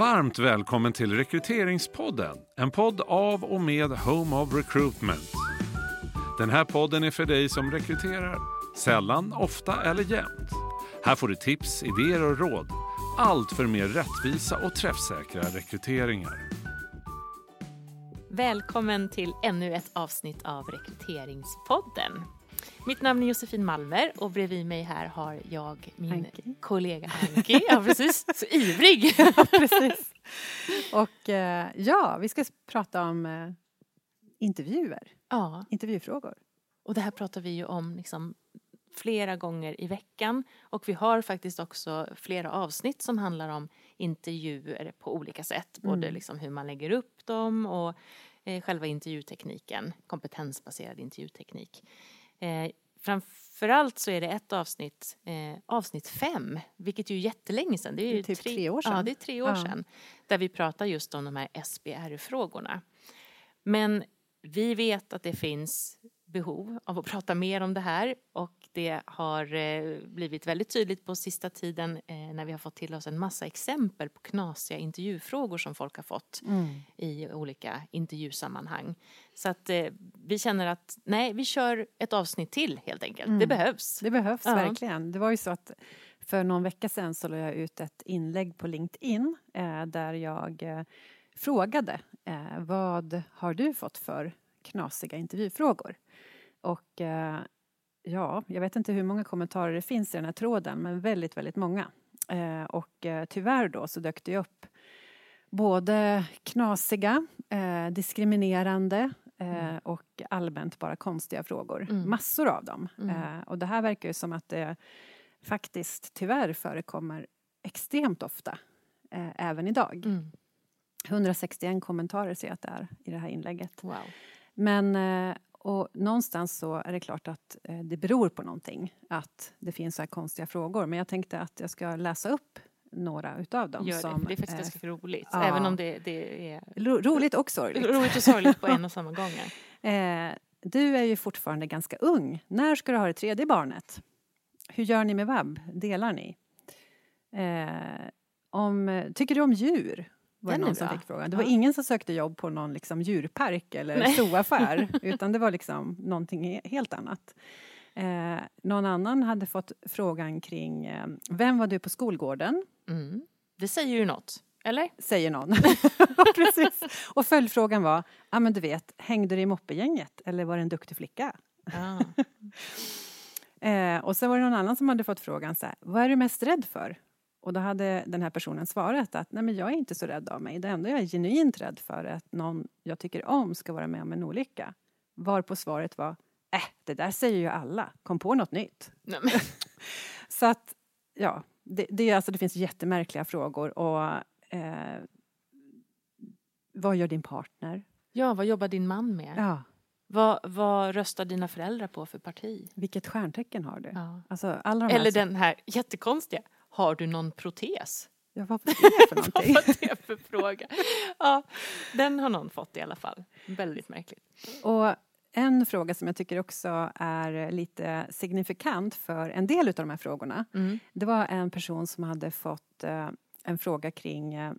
Varmt välkommen till Rekryteringspodden, en podd av och med Home of Recruitment. Den här podden är för dig som rekryterar, sällan, ofta eller jämt. Här får du tips, idéer och råd. Allt för mer rättvisa och träffsäkra rekryteringar. Välkommen till ännu ett avsnitt av Rekryteringspodden. Mitt namn är Josefin Malmer och bredvid mig här har jag min Anki. kollega Anki. Ja, precis. Så ivrig! Ja, precis. Och eh, ja, vi ska prata om eh, intervjuer, Ja, intervjufrågor. och det här pratar vi ju om liksom flera gånger i veckan. Och vi har faktiskt också flera avsnitt som handlar om intervjuer på olika sätt. Både Mm. liksom hur man lägger upp dem och eh, själva intervjutekniken, kompetensbaserad intervjuteknik. Eh, framförallt så är det ett avsnitt, eh, avsnitt fem, vilket ju är jättelänge sedan. Det är, ju typ tre år sedan. Ja, det är tre år Ja. sedan. Där vi pratar just om de här SBR-frågorna. Men vi vet att det finns behov av att prata mer om det här och det har eh, blivit väldigt tydligt på sista tiden eh, när vi har fått till oss en massa exempel på knasiga intervjufrågor som folk har fått i olika intervjusammanhang. Så att eh, vi känner att nej, vi kör ett avsnitt till helt enkelt. Mm. Det behövs. Det behövs Ja. verkligen. Det var ju så att för någon vecka sedan så la jag ut ett inlägg på LinkedIn där jag frågade vad har du fått för knasiga intervjufrågor? Och eh, ja, jag vet inte hur många kommentarer det finns i den här tråden men väldigt, väldigt många. Eh, och eh, tyvärr då så dök det upp både knasiga, diskriminerande eh, och allmänt bara konstiga frågor. Mm. Massor av dem. Mm. Och det här verkar ju som att det faktiskt tyvärr förekommer extremt ofta, även idag. Mm. 161 kommentarer ser jag att det är i det här inlägget. Wow. Men eh, och någonstans så är det klart att eh, det beror på någonting att det finns så här konstiga frågor. Men jag tänkte att jag ska läsa upp några utav dem. Gör det. som, det är faktiskt eh, ganska roligt. ja. Även om det, det är ro- roligt och sorgligt. roligt och sorgligt på en och samma gång. Eh, du är ju fortfarande ganska ung. När ska du ha det tredje barnet? Hur gör ni med vab? Delar ni? Eh, om, tycker du om djur? Var det Den någon som fick frågan. Det var Ja. ingen som sökte jobb på någon liksom djurpark eller Nej. zooaffär utan det var liksom någonting he- helt annat. Eh, någon annan hade fått frågan kring eh, Vem var du på skolgården? Mm. Det säger ju något, eller? Säger någon. Precis. Och följdfrågan var, ja men du vet, hängde du i moppegänget eller var det en duktig flicka? Ja. Eh, och sen var det någon annan som hade fått frågan så här, vad är du mest rädd för? Och då hade den här personen svarat att nej men jag är inte så rädd av mig. Det enda jag är genuint rädd för är att någon jag tycker om ska vara med om en olycka. Varpå svaret var, äh, det där säger ju alla. Kom på något nytt. Så att, ja, det, det, alltså, det finns jättemärkliga frågor. Och eh, vad gör din partner? ja, vad jobbar din man med? Ja, Vad, vad röstar dina föräldrar på för parti? vilket stjärntecken har du? Ja. Alltså, alla de här Eller som- den här jättekonstiga, har du någon protes? Ja, vad var det för någonting? Vad var det för fråga? Ja, den har någon fått i alla fall. Väldigt märkligt. Och en fråga som jag tycker också är lite signifikant för en del av de här frågorna. Mm. Det var en person som hade fått eh, en fråga kring eh,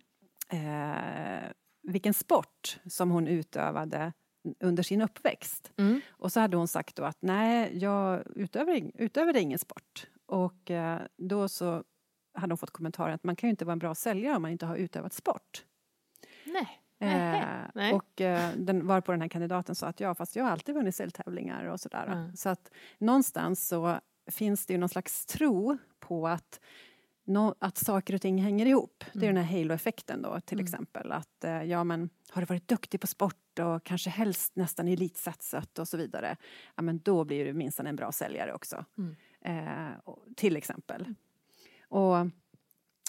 vilken sport som hon utövade under sin uppväxt. Mm. Och så hade hon sagt då att nej, jag utövade, utövade ingen sport. Och eh, då så hade hon fått kommentaren att man kan ju inte vara en bra säljare om man inte har utövat sport. Nej. Eh, nej. och eh, den var på den här kandidaten sa att ja, fast jag har alltid vunnit säljtävlingar och sådär. Mm. Så att någonstans så finns det ju någon slags tro på att, nå- att saker och ting hänger ihop. Det är Mm. den här halo-effekten då till Mm. exempel. Att eh, ja, men har du varit duktig på sport och kanske helst nästan elitsatsat och så vidare. Ja, men då blir du minst en bra säljare också. Mm. Eh, till exempel. Och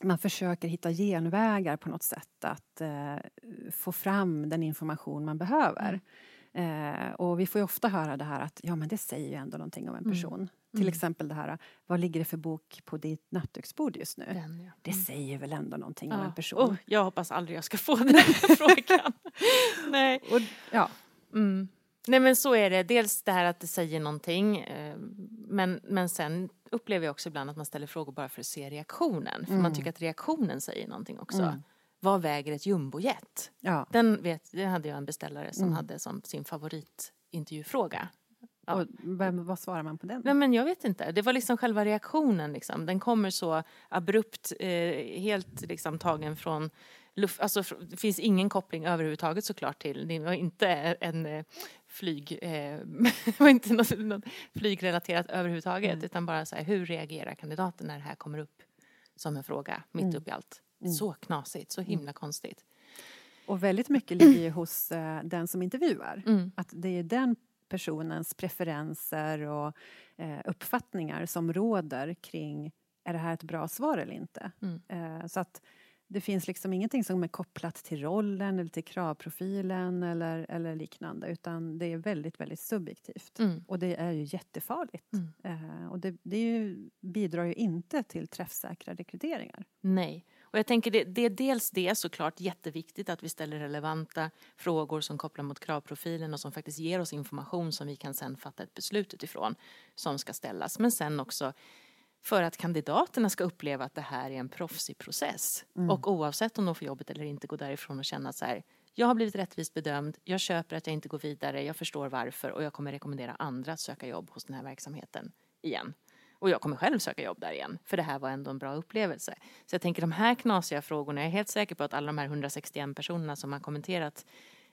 man försöker hitta genvägar på något sätt att eh, få fram den information man behöver. Eh, och vi får ju ofta höra det här att ja men det säger ju ändå någonting om en Mm. person. Till Mm. exempel det här, vad ligger det för bok på ditt nattduksbord just nu? Den, ja. Det Mm. säger väl ändå någonting om Ja. en person? Åh, jag hoppas aldrig jag ska få den frågan. Nej. Och, ja, Mm. Nej men så är det. Dels det här att det säger någonting. eh, Men, men sen upplever jag också ibland att man ställer frågor bara för att se reaktionen. För man Mm. tycker att reaktionen säger någonting också. Mm. vad väger ett jumbojet? Ja. Den, vet, den hade jag en beställare som Mm. hade som sin favoritintervjufråga. Ja. Och vem, vad svarar man på den? Nej men jag vet inte, det var liksom själva reaktionen liksom. Den kommer så abrupt, eh, helt liksom tagen från luft, alltså det finns ingen koppling överhuvudtaget såklart till, det var inte en eh, flyg, eh, var inte något, något flygrelaterat överhuvudtaget Mm. utan bara så här, hur reagerar kandidaten när det här kommer upp som en fråga mitt Mm. upp i allt. Mm. Så knasigt, så himla konstigt. Och väldigt mycket ligger ju hos eh, den som intervjuar. Mm. Att det är den personens preferenser och eh, uppfattningar som råder kring är det här ett bra svar eller inte. Mm. Eh, så att det finns liksom ingenting som är kopplat till rollen eller till kravprofilen eller, eller liknande utan det är väldigt, väldigt subjektivt. Mm. Och det är ju jättefarligt. Mm. Eh, och det, det ju, bidrar ju inte till träffsäkra rekryteringar. Nej. Och jag tänker det, det är dels det såklart jätteviktigt att vi ställer relevanta frågor som kopplar mot kravprofilen och som faktiskt ger oss information som vi kan sen fatta ett beslut utifrån som ska ställas. Men sen också för att kandidaterna ska uppleva att det här är en proffsig process. Mm. Och oavsett om de får jobbet eller inte gå därifrån och känna så här jag har blivit rättvist bedömd, jag köper att jag inte går vidare, jag förstår varför och jag kommer rekommendera andra att söka jobb hos den här verksamheten igen. Och jag kommer själv söka jobb där igen, för det här var ändå en bra upplevelse. Så jag tänker de här knasiga frågorna, jag är helt säker på att alla de här 161 personerna som har kommenterat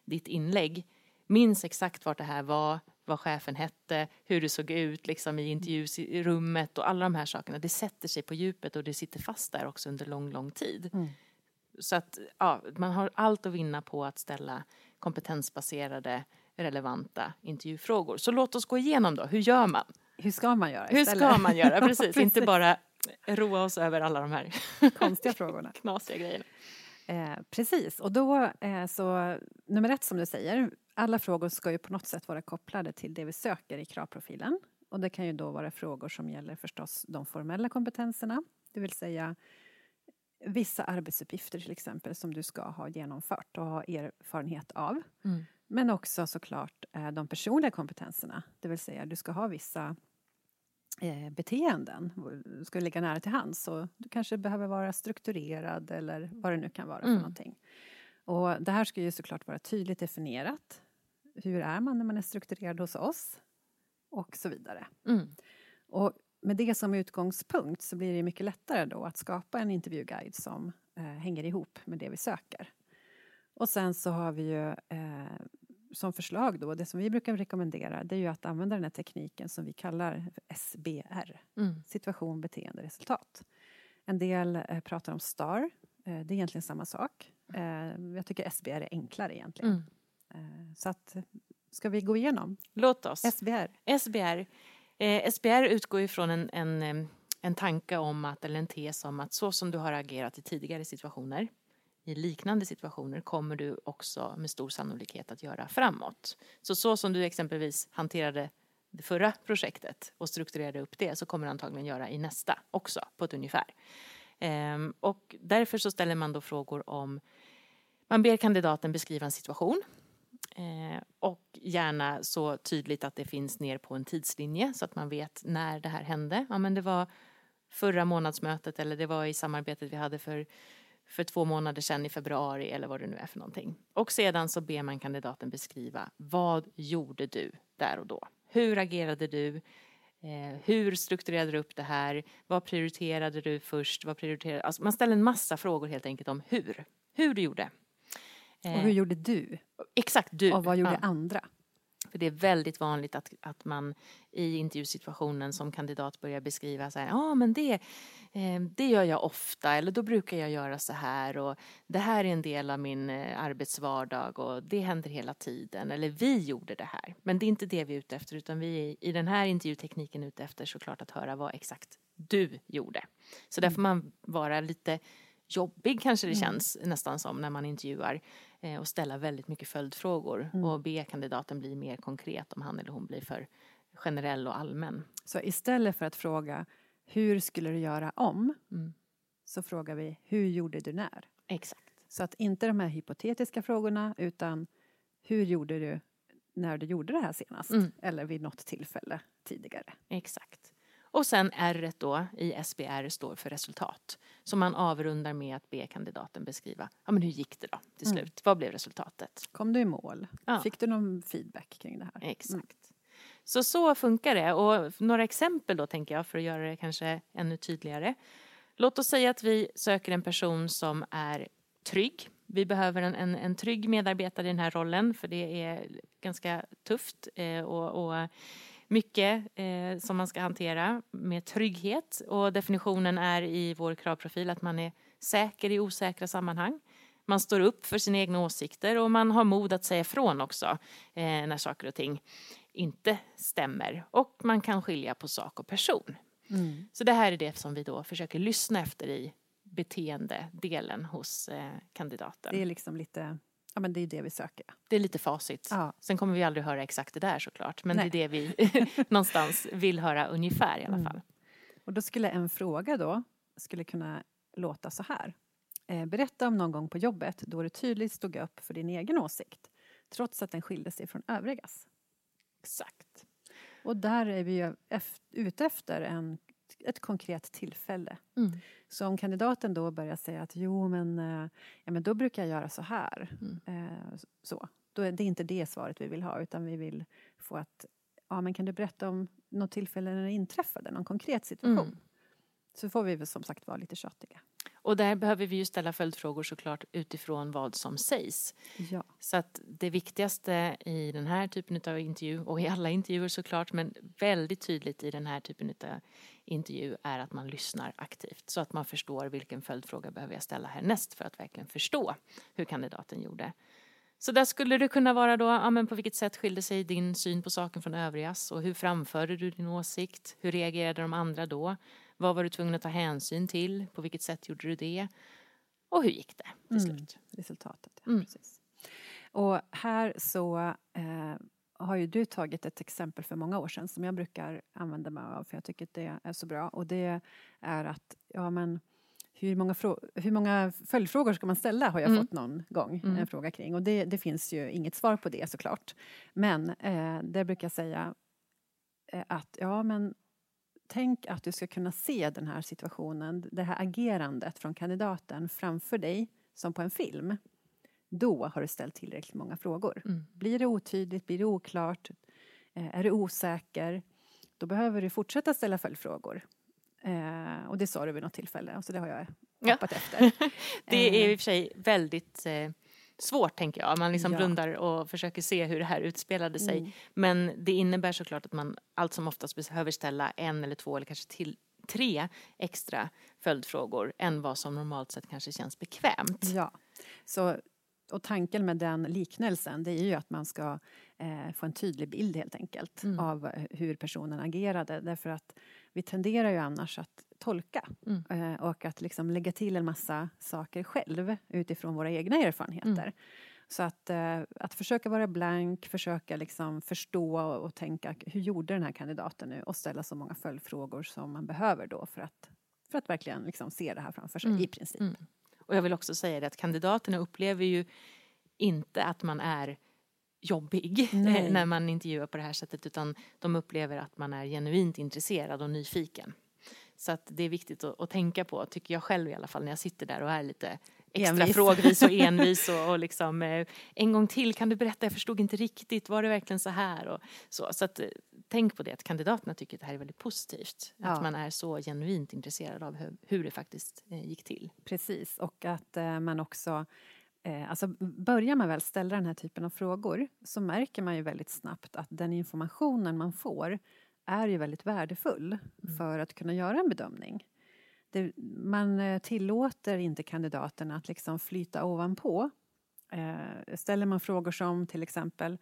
ditt inlägg minns exakt vart det här var, vad chefen hette, hur det såg ut liksom i intervjurummet och alla de här sakerna. Det sätter sig på djupet och det sitter fast där också under lång, lång tid. Mm. Så att ja, man har allt att vinna på att ställa kompetensbaserade relevanta intervjufrågor. Så låt oss gå igenom då, hur gör man? Hur ska man göra Hur istället? ska man göra? Precis, inte Precis. bara roa oss över alla de här Konstiga frågorna. knasiga grejerna. Eh, precis, och då eh, så nummer ett som du säger, alla frågor ska ju på något sätt vara kopplade till det vi söker i kravprofilen. Och det kan ju då vara frågor som gäller förstås de formella kompetenserna, det vill säga vissa arbetsuppgifter till exempel som du ska ha genomfört och ha erfarenhet av. Mm. Men också såklart eh, de personliga kompetenserna, det vill säga du ska ha vissa eh, beteenden, du ska ligga nära till hands. Så du kanske behöver vara strukturerad eller vad det nu kan vara för Mm. någonting. Och det här ska ju såklart vara tydligt definierat. Hur är man när man är strukturerad hos oss? Och så vidare. Mm. Och med det som utgångspunkt så blir det mycket lättare då att skapa en intervjuguide som eh, hänger ihop med det vi söker. Och sen så har vi ju eh, som förslag då, det som vi brukar rekommendera det är ju att använda den här tekniken som vi kallar SBR, Mm. situation, beteende, resultat. En del eh, pratar om STAR, eh, det är egentligen samma sak. Eh, jag tycker SBR är enklare egentligen. Mm. Eh, så att, ska vi gå igenom? Låt oss. SBR. SBR. Eh, SBR utgår ifrån en, en, em, en tanke om att, eller en tes om att så som du har agerat i tidigare situationer, i liknande situationer kommer du också med stor sannolikhet att göra framåt. Så så som du exempelvis hanterade det förra projektet och strukturerade upp det så kommer du antagligen göra i nästa också på ett ungefär. Ehm, och därför så ställer man då frågor om, man ber kandidaten beskriva en situation Eh, och gärna så tydligt att det finns ner på en tidslinje så att man vet när det här hände. Ja, men det var förra månadsmötet eller det var i samarbetet vi hade för, för två månader sedan i februari eller vad det nu är för någonting. Och sedan så ber man kandidaten beskriva vad gjorde du där och då? Hur agerade du? Eh, hur strukturerade du upp det här? Vad prioriterade du först? Vad prioriterade... Alltså man ställer en massa frågor helt enkelt om hur. Hur du gjorde. Och Eh, hur gjorde du? Exakt, du. Och vad gjorde Ja. andra? För det är väldigt vanligt att, att man i intervjusituationen som kandidat börjar beskriva så här, ja ah, men det, eh, det gör jag ofta eller då brukar jag göra så här och det här är en del av min eh, arbetsvardag och det händer hela tiden eller vi gjorde det här. Men det är inte det vi är ute efter utan vi är i den här intervjutekniken ute efter såklart att höra vad exakt du gjorde. Så där får man vara lite jobbig kanske det Mm. känns nästan som när man intervjuar och ställa väldigt mycket följdfrågor Mm. och be kandidaten bli mer konkret om han eller hon blir för generell och allmän. Så istället för att fråga hur skulle du göra om? Mm. Så frågar vi hur gjorde du när? Exakt. Så att inte de här hypotetiska frågorna utan hur gjorde du när du gjorde det här senast? Mm. Eller vid något tillfälle tidigare. Exakt. Och sen R då i SBR står för resultat. Så man avrundar med att be kandidaten beskriva, ja men hur gick det då till Mm. slut? Vad blev resultatet? Kom du i mål? Ja. Fick du någon feedback kring det här? Exakt. Så så funkar det. Och några exempel då tänker jag för att göra det kanske ännu tydligare. Låt oss säga att vi söker en person som är trygg. Vi behöver en, en, en trygg medarbetare i den här rollen för det är ganska tufft eh, och, och mycket eh, som man ska hantera med trygghet. Och definitionen är i vår kravprofil att man är säker i osäkra sammanhang. Man står upp för sina egna åsikter och man har mod att säga ifrån också eh, när saker och ting inte stämmer. Och man kan skilja på sak och person. Mm. Så det här är det som vi då försöker lyssna efter i beteendedelen hos eh, kandidaten. Det är liksom lite, ja men det är det vi söker. Det är lite facit. Ja. Sen kommer vi aldrig höra exakt det där såklart. Men Nej. det är det vi någonstans vill höra ungefär i alla Mm. fall. Och då skulle en fråga då skulle kunna låta så här. Eh, berätta om någon gång på jobbet då du tydligt stod upp för din egen åsikt trots att den skilde sig från övrigas. Exakt. Och där är vi ju ute efter en, ett konkret tillfälle. Mm. Så om kandidaten då börjar säga att jo men, eh, ja, men då brukar jag göra så här. Mm. Eh, så. Då är det inte det svaret vi vill ha utan vi vill få att ja, men kan du berätta om något tillfälle när det inträffade, någon konkret situation? Mm. Så får vi väl som sagt vara lite tjatiga. Och där behöver vi ju ställa följdfrågor såklart utifrån vad som sägs. Ja. Så att det viktigaste i den här typen av intervju, och i alla intervjuer såklart, men väldigt tydligt i den här typen av intervju är att man lyssnar aktivt. Så att man förstår vilken följdfråga behöver jag ställa härnäst för att verkligen förstå hur kandidaten gjorde. Så där skulle det kunna vara då, ja, men på vilket sätt skilde sig din syn på saken från övrigas och hur framförde du din åsikt? Hur reagerade de andra då? Vad var du tvungen att ta hänsyn till? På vilket sätt gjorde du det? Och hur gick det till Mm. slut? resultatet. Ja, Mm. precis. Och här så eh, har ju du tagit ett exempel för många år sedan som jag brukar använda mig av för jag tycker att det är så bra och det är att ja men hur många, hur många följdfrågor ska man ställa har jag Mm. fått någon gång Mm. en fråga kring och det, det finns ju inget svar på det såklart. Men eh, det brukar jag säga eh, att ja men tänk att du ska kunna se den här situationen, det här agerandet från kandidaten framför dig som på en film. Då har du ställt tillräckligt många frågor. Mm. Blir det otydligt, blir det oklart, eh, är du osäker, då behöver du fortsätta ställa följdfrågor. Eh, och det sa du vid något tillfälle, så det har jag Ja. hoppat efter. Det är Eh, i och för sig väldigt eh, svårt tänker jag. Man liksom Ja. blundar och försöker se hur det här utspelade sig. Mm. Men det innebär såklart att man allt som oftast behöver ställa en eller två eller kanske till tre extra följdfrågor än vad som normalt sett kanske känns bekvämt. Ja. Så, och tanken med den liknelsen det är ju att man ska eh, få en tydlig bild helt enkelt Mm. av eh, hur personen agerade. Därför att vi tenderar ju annars att tolka Mm. eh, och att liksom lägga till en massa saker själv utifrån våra egna erfarenheter. Mm. Så att, eh, att försöka vara blank, försöka liksom förstå och, och tänka hur gjorde den här kandidaten nu och ställa så många följdfrågor som man behöver då för att, för att verkligen liksom se det här framför sig Mm. i princip. Och jag vill också säga det att kandidaterna upplever ju inte att man är jobbig Nej. när man intervjuar på det här sättet utan de upplever att man är genuint intresserad och nyfiken. Så att det är viktigt att, att tänka på, tycker jag själv i alla fall, när jag sitter där och är lite extra Envis. frågvis och envis och, och liksom eh, en gång till, kan du berätta, jag förstod inte riktigt, var det verkligen så här? Och så så att, eh, tänk på det, att kandidaterna tycker att det här är väldigt positivt. Ja. Att man är så genuint intresserad av hur, hur det faktiskt eh, gick till. Precis, och att eh, man också... Eh, alltså börjar man väl ställa den här typen av frågor så märker man ju väldigt snabbt att den informationen man får är ju väldigt värdefull Mm. för att kunna göra en bedömning. Det, man eh, tillåter inte kandidaterna att liksom flyta ovanpå. Eh, ställer man frågor som till exempel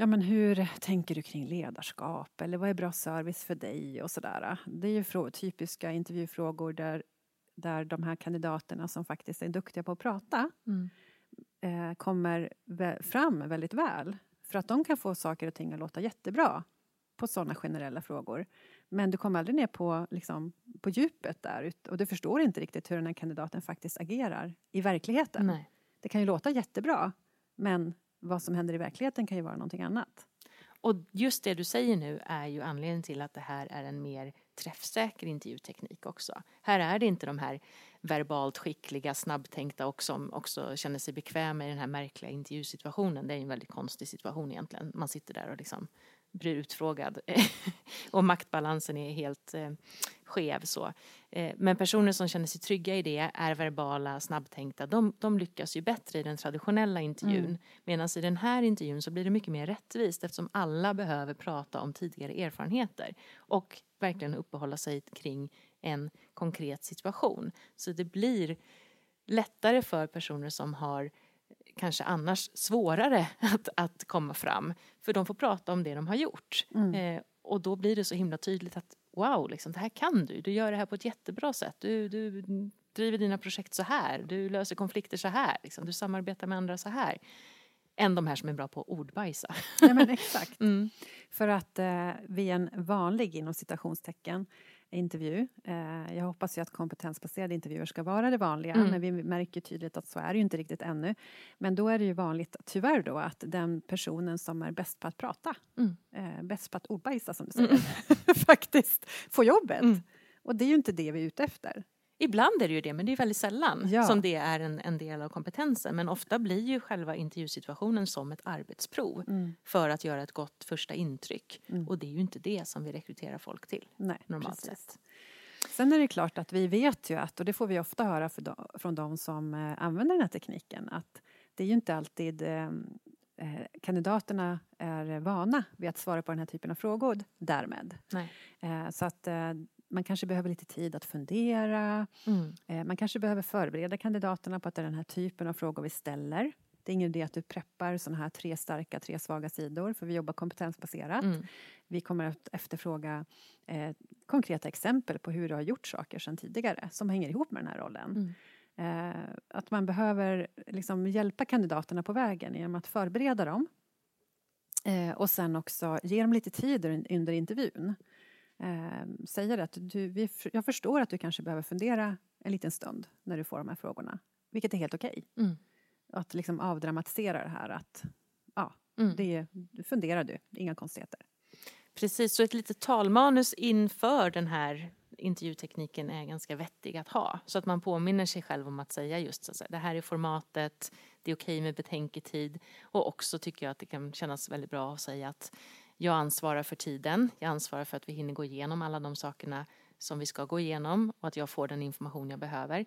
Ja, men hur tänker du kring ledarskap? Eller vad är bra service för dig? och sådär. Det är ju frå- typiska intervjufrågor där, där de här kandidaterna som faktiskt är duktiga på att prata eh, kommer vä- fram väldigt väl. För att de kan få saker och ting att låta jättebra på sådana generella frågor. Men du kommer aldrig ner på, liksom, på djupet där och du förstår inte riktigt hur den här kandidaten faktiskt agerar i verkligheten. Nej. Det kan ju låta jättebra men vad som händer i verkligheten kan ju vara någonting annat. Och just det du säger nu är ju anledningen till att det här är en mer träffsäker intervjuteknik också. Här är det inte de här verbalt skickliga, snabbtänkta och som också känner sig bekväma i den här märkliga intervjusituationen. Det är en väldigt konstig situation egentligen. Man sitter där och liksom blir utfrågad och maktbalansen är helt eh, skev. Så. Eh, men personer som känner sig trygga i det, är verbala, snabbtänkta, de, de lyckas ju bättre i den traditionella intervjun. Mm. Medan i den här intervjun så blir det mycket mer rättvist eftersom alla behöver prata om tidigare erfarenheter och verkligen uppehålla sig kring en konkret situation. Så det blir lättare för personer som har kanske annars svårare att, att komma fram. För de får prata om det de har gjort. Mm. Eh, och då blir det så himla tydligt att wow, liksom, det här kan du. Du gör det här på ett jättebra sätt. Du, du driver dina projekt så här. Du löser konflikter så här. Liksom. Du samarbetar med andra så här. Än de här som är bra på ordbajsa. Ja, men exakt. Mm. För att eh, vid en vanlig, inom citationstecken, intervju. Eh, jag hoppas ju att kompetensbaserade intervjuer ska vara det vanliga, mm. men vi märker tydligt att så är det ju inte riktigt ännu. Men då är det ju vanligt, tyvärr då, att den personen som är bäst på att prata, mm. eh, bäst på att ordbajsa som du säger, mm. faktiskt får jobbet. Mm. Och det är ju inte det vi är ute efter. Ibland är det ju det, men det är väldigt sällan ja. som det är en, en del av kompetensen. Men ofta blir ju själva intervjusituationen som ett arbetsprov mm. för att göra ett gott första intryck. Mm. Och det är ju inte det som vi rekryterar folk till Nej, normalt precis. sett. Sen är det klart att vi vet ju att, och det får vi ofta höra de, från de som eh, använder den här tekniken, att det är ju inte alltid eh, eh, kandidaterna är vana vid att svara på den här typen av frågor därmed. Eh, så att eh, man kanske behöver lite tid att fundera. Mm. Eh, man kanske behöver förbereda kandidaterna på att det är den här typen av frågor vi ställer. Det är ingen idé att du preppar sådana här tre starka, tre svaga sidor för vi jobbar kompetensbaserat. Mm. Vi kommer att efterfråga eh, konkreta exempel på hur du har gjort saker sedan tidigare som hänger ihop med den här rollen. Mm. Eh, att man behöver liksom hjälpa kandidaterna på vägen genom att förbereda dem eh, och sen också ge dem lite tid under intervjun eh, säger att du, vi, jag förstår att du kanske behöver fundera en liten stund när du får de här frågorna. Vilket är helt okej. Okay. Mm. Att liksom avdramatisera det här att ja, mm. det, funderar du, inga konstigheter. Precis, så ett litet talmanus inför den här intervjutekniken är ganska vettig att ha. Så att man påminner sig själv om att säga just så det här är formatet, det är okej med betänketid och också tycker jag att det kan kännas väldigt bra att säga att jag ansvarar för tiden, jag ansvarar för att vi hinner gå igenom alla de sakerna som vi ska gå igenom och att jag får den information jag behöver.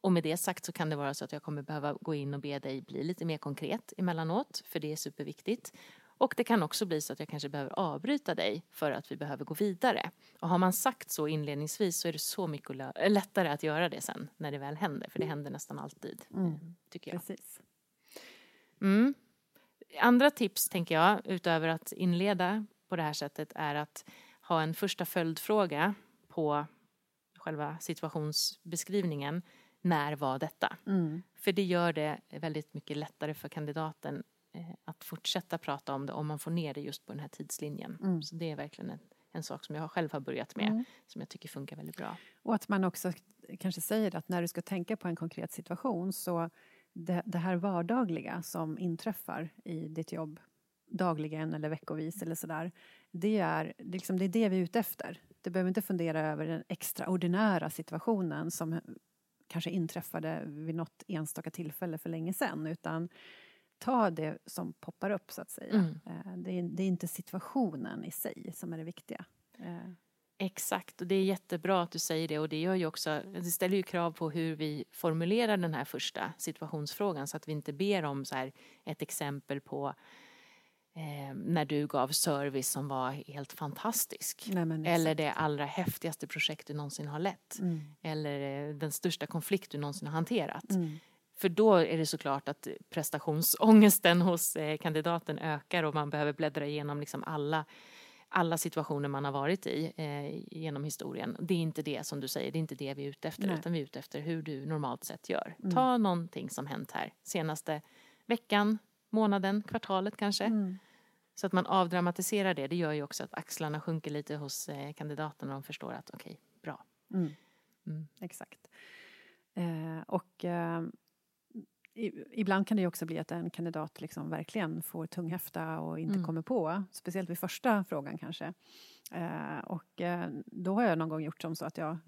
Och med det sagt så kan det vara så att jag kommer behöva gå in och be dig bli lite mer konkret emellanåt, för det är superviktigt. Och det kan också bli så att jag kanske behöver avbryta dig för att vi behöver gå vidare. Och har man sagt så inledningsvis så är det så mycket lättare att göra det sen när det väl händer, för det händer nästan alltid. Mm, tycker jag. Precis. Mm andra tips, tänker jag, utöver att inleda på det här sättet är att ha en första följdfråga på själva situationsbeskrivningen. När var detta? Mm. För det gör det väldigt mycket lättare för kandidaten eh, att fortsätta prata om det om man får ner det just på den här tidslinjen. Mm. Så det är verkligen en, en sak som jag själv har börjat med mm. som jag tycker funkar väldigt bra. Och att man också kanske säger att när du ska tänka på en konkret situation så det, det här vardagliga som inträffar i ditt jobb dagligen eller veckovis eller sådär. Det är, liksom, det är det vi är ute efter. Du behöver inte fundera över den extraordinära situationen som kanske inträffade vid något enstaka tillfälle för länge sedan utan ta det som poppar upp så att säga. Mm. Eh, det, är, det är inte situationen i sig som är det viktiga. Exakt, och det är jättebra att du säger det och det gör ju också, det ställer ju krav på hur vi formulerar den här första situationsfrågan så att vi inte ber om så här ett exempel på eh, när du gav service som var helt fantastisk. Nej, eller det allra häftigaste projekt du någonsin har lett. Mm. Eller eh, den största konflikt du någonsin har hanterat. Mm. För då är det såklart att prestationsångesten hos eh, kandidaten ökar och man behöver bläddra igenom liksom alla alla situationer man har varit i eh, genom historien. Det är inte det som du säger, det är inte det vi är ute efter Nej. utan vi är ute efter hur du normalt sett gör. Mm. Ta någonting som hänt här senaste veckan, månaden, kvartalet kanske. Mm. Så att man avdramatiserar det, det gör ju också att axlarna sjunker lite hos eh, kandidaterna och de förstår att okej, okay, bra. Mm. mm. Exakt. Eh, och eh, ibland kan det också bli att en kandidat liksom verkligen får tunghäfta och inte Mm. kommer på. Speciellt vid första frågan kanske. Eh, och eh, då har jag någon gång gjort som så att jag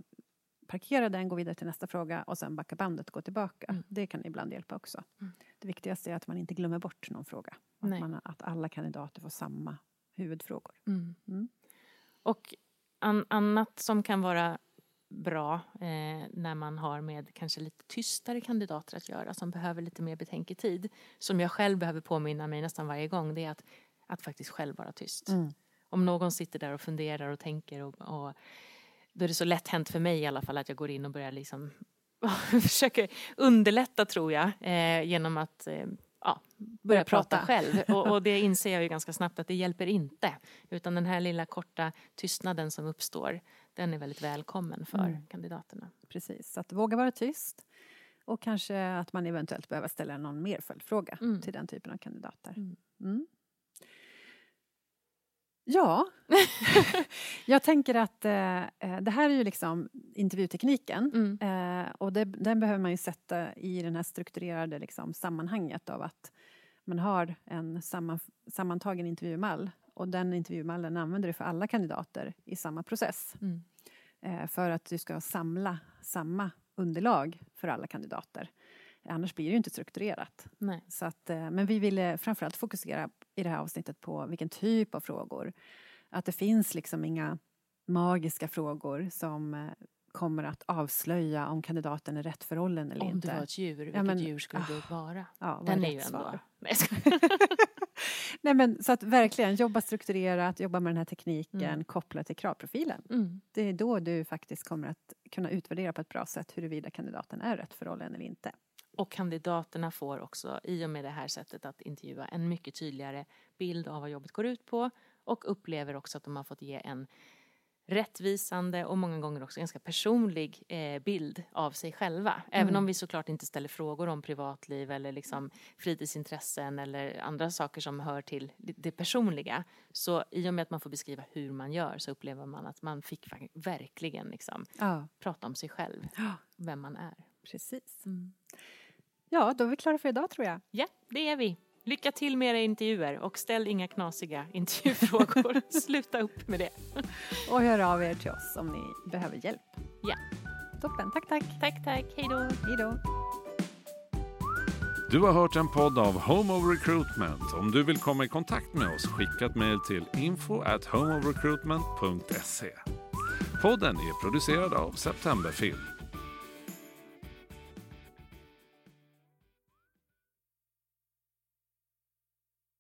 parkerar den, går vidare till nästa fråga och sen backar bandet och går tillbaka. Mm. Det kan ibland hjälpa också. Mm. Det viktigaste är att man inte glömmer bort någon fråga. Att, man, att alla kandidater får samma huvudfrågor. Mm. Mm. Och an, annat som kan vara bra eh, när man har med kanske lite tystare kandidater att göra som behöver lite mer betänketid som jag själv behöver påminna mig nästan varje gång det är att, att faktiskt själv vara tyst. Mm. Om någon sitter där och funderar och tänker och, och då är det så lätt hänt för mig i alla fall att jag går in och börjar liksom försöker underlätta tror jag eh, genom att eh, ja, börja prata, prata. själv. Och, och det inser jag ju ganska snabbt att det hjälper inte. Utan den här lilla korta tystnaden som uppstår den är väldigt välkommen för Mm. kandidaterna. Precis, så att våga vara tyst. Och kanske att man eventuellt behöver ställa någon mer följdfråga Mm. till den typen av kandidater. Mm. Mm. Ja, jag tänker att eh, eh, det här är ju liksom intervjutekniken. Mm. Eh, och det, den behöver man ju sätta i den här strukturerade liksom, sammanhanget av att man har en samman, sammantagen intervjumall och den intervjumallen använder du för alla kandidater i samma process. Mm. Eh, för att du ska samla samma underlag för alla kandidater. Annars blir det ju inte strukturerat. Nej. Så att, eh, men vi ville framförallt fokusera i det här avsnittet på vilken typ av frågor. Att det finns liksom inga magiska frågor som eh, kommer att avslöja om kandidaten är rätt för rollen eller Om inte. du var ett djur, vilket men- djur skulle du ah, vara? Ja, Den är ju svar? ändå... Skojar. Nej, men, så att verkligen jobba strukturerat, jobba med den här tekniken Mm. kopplat till kravprofilen. mm. Det är då du faktiskt kommer att kunna utvärdera på ett bra sätt huruvida kandidaten är rätt för rollen eller inte. Och kandidaterna får också, i och med det här sättet att intervjua, en mycket tydligare bild av vad jobbet går ut på och upplever också att de har fått ge en rättvisande och många gånger också ganska personlig eh, bild av sig själva. Även Mm. om vi såklart inte ställer frågor om privatliv eller liksom fritidsintressen eller andra saker som hör till det- personliga. Så i och med att man får beskriva hur man gör så upplever man att man fick verkligen liksom Ja, prata om sig själv, vem man är. precis. Ja, då är vi klara för idag tror jag. Ja, det är vi. Lycka till med era intervjuer och ställ inga knasiga intervjufrågor. Sluta upp med det. Och hör av er till oss om ni behöver hjälp. Ja. Toppen, tack tack. Tack, tack. Hej då. Hej då. Du har hört en podd av Home of Recruitment. Om du vill komma i kontakt med oss, skicka ett mejl till info at homeofrecruitment.se. Podden är producerad av Septemberfilm.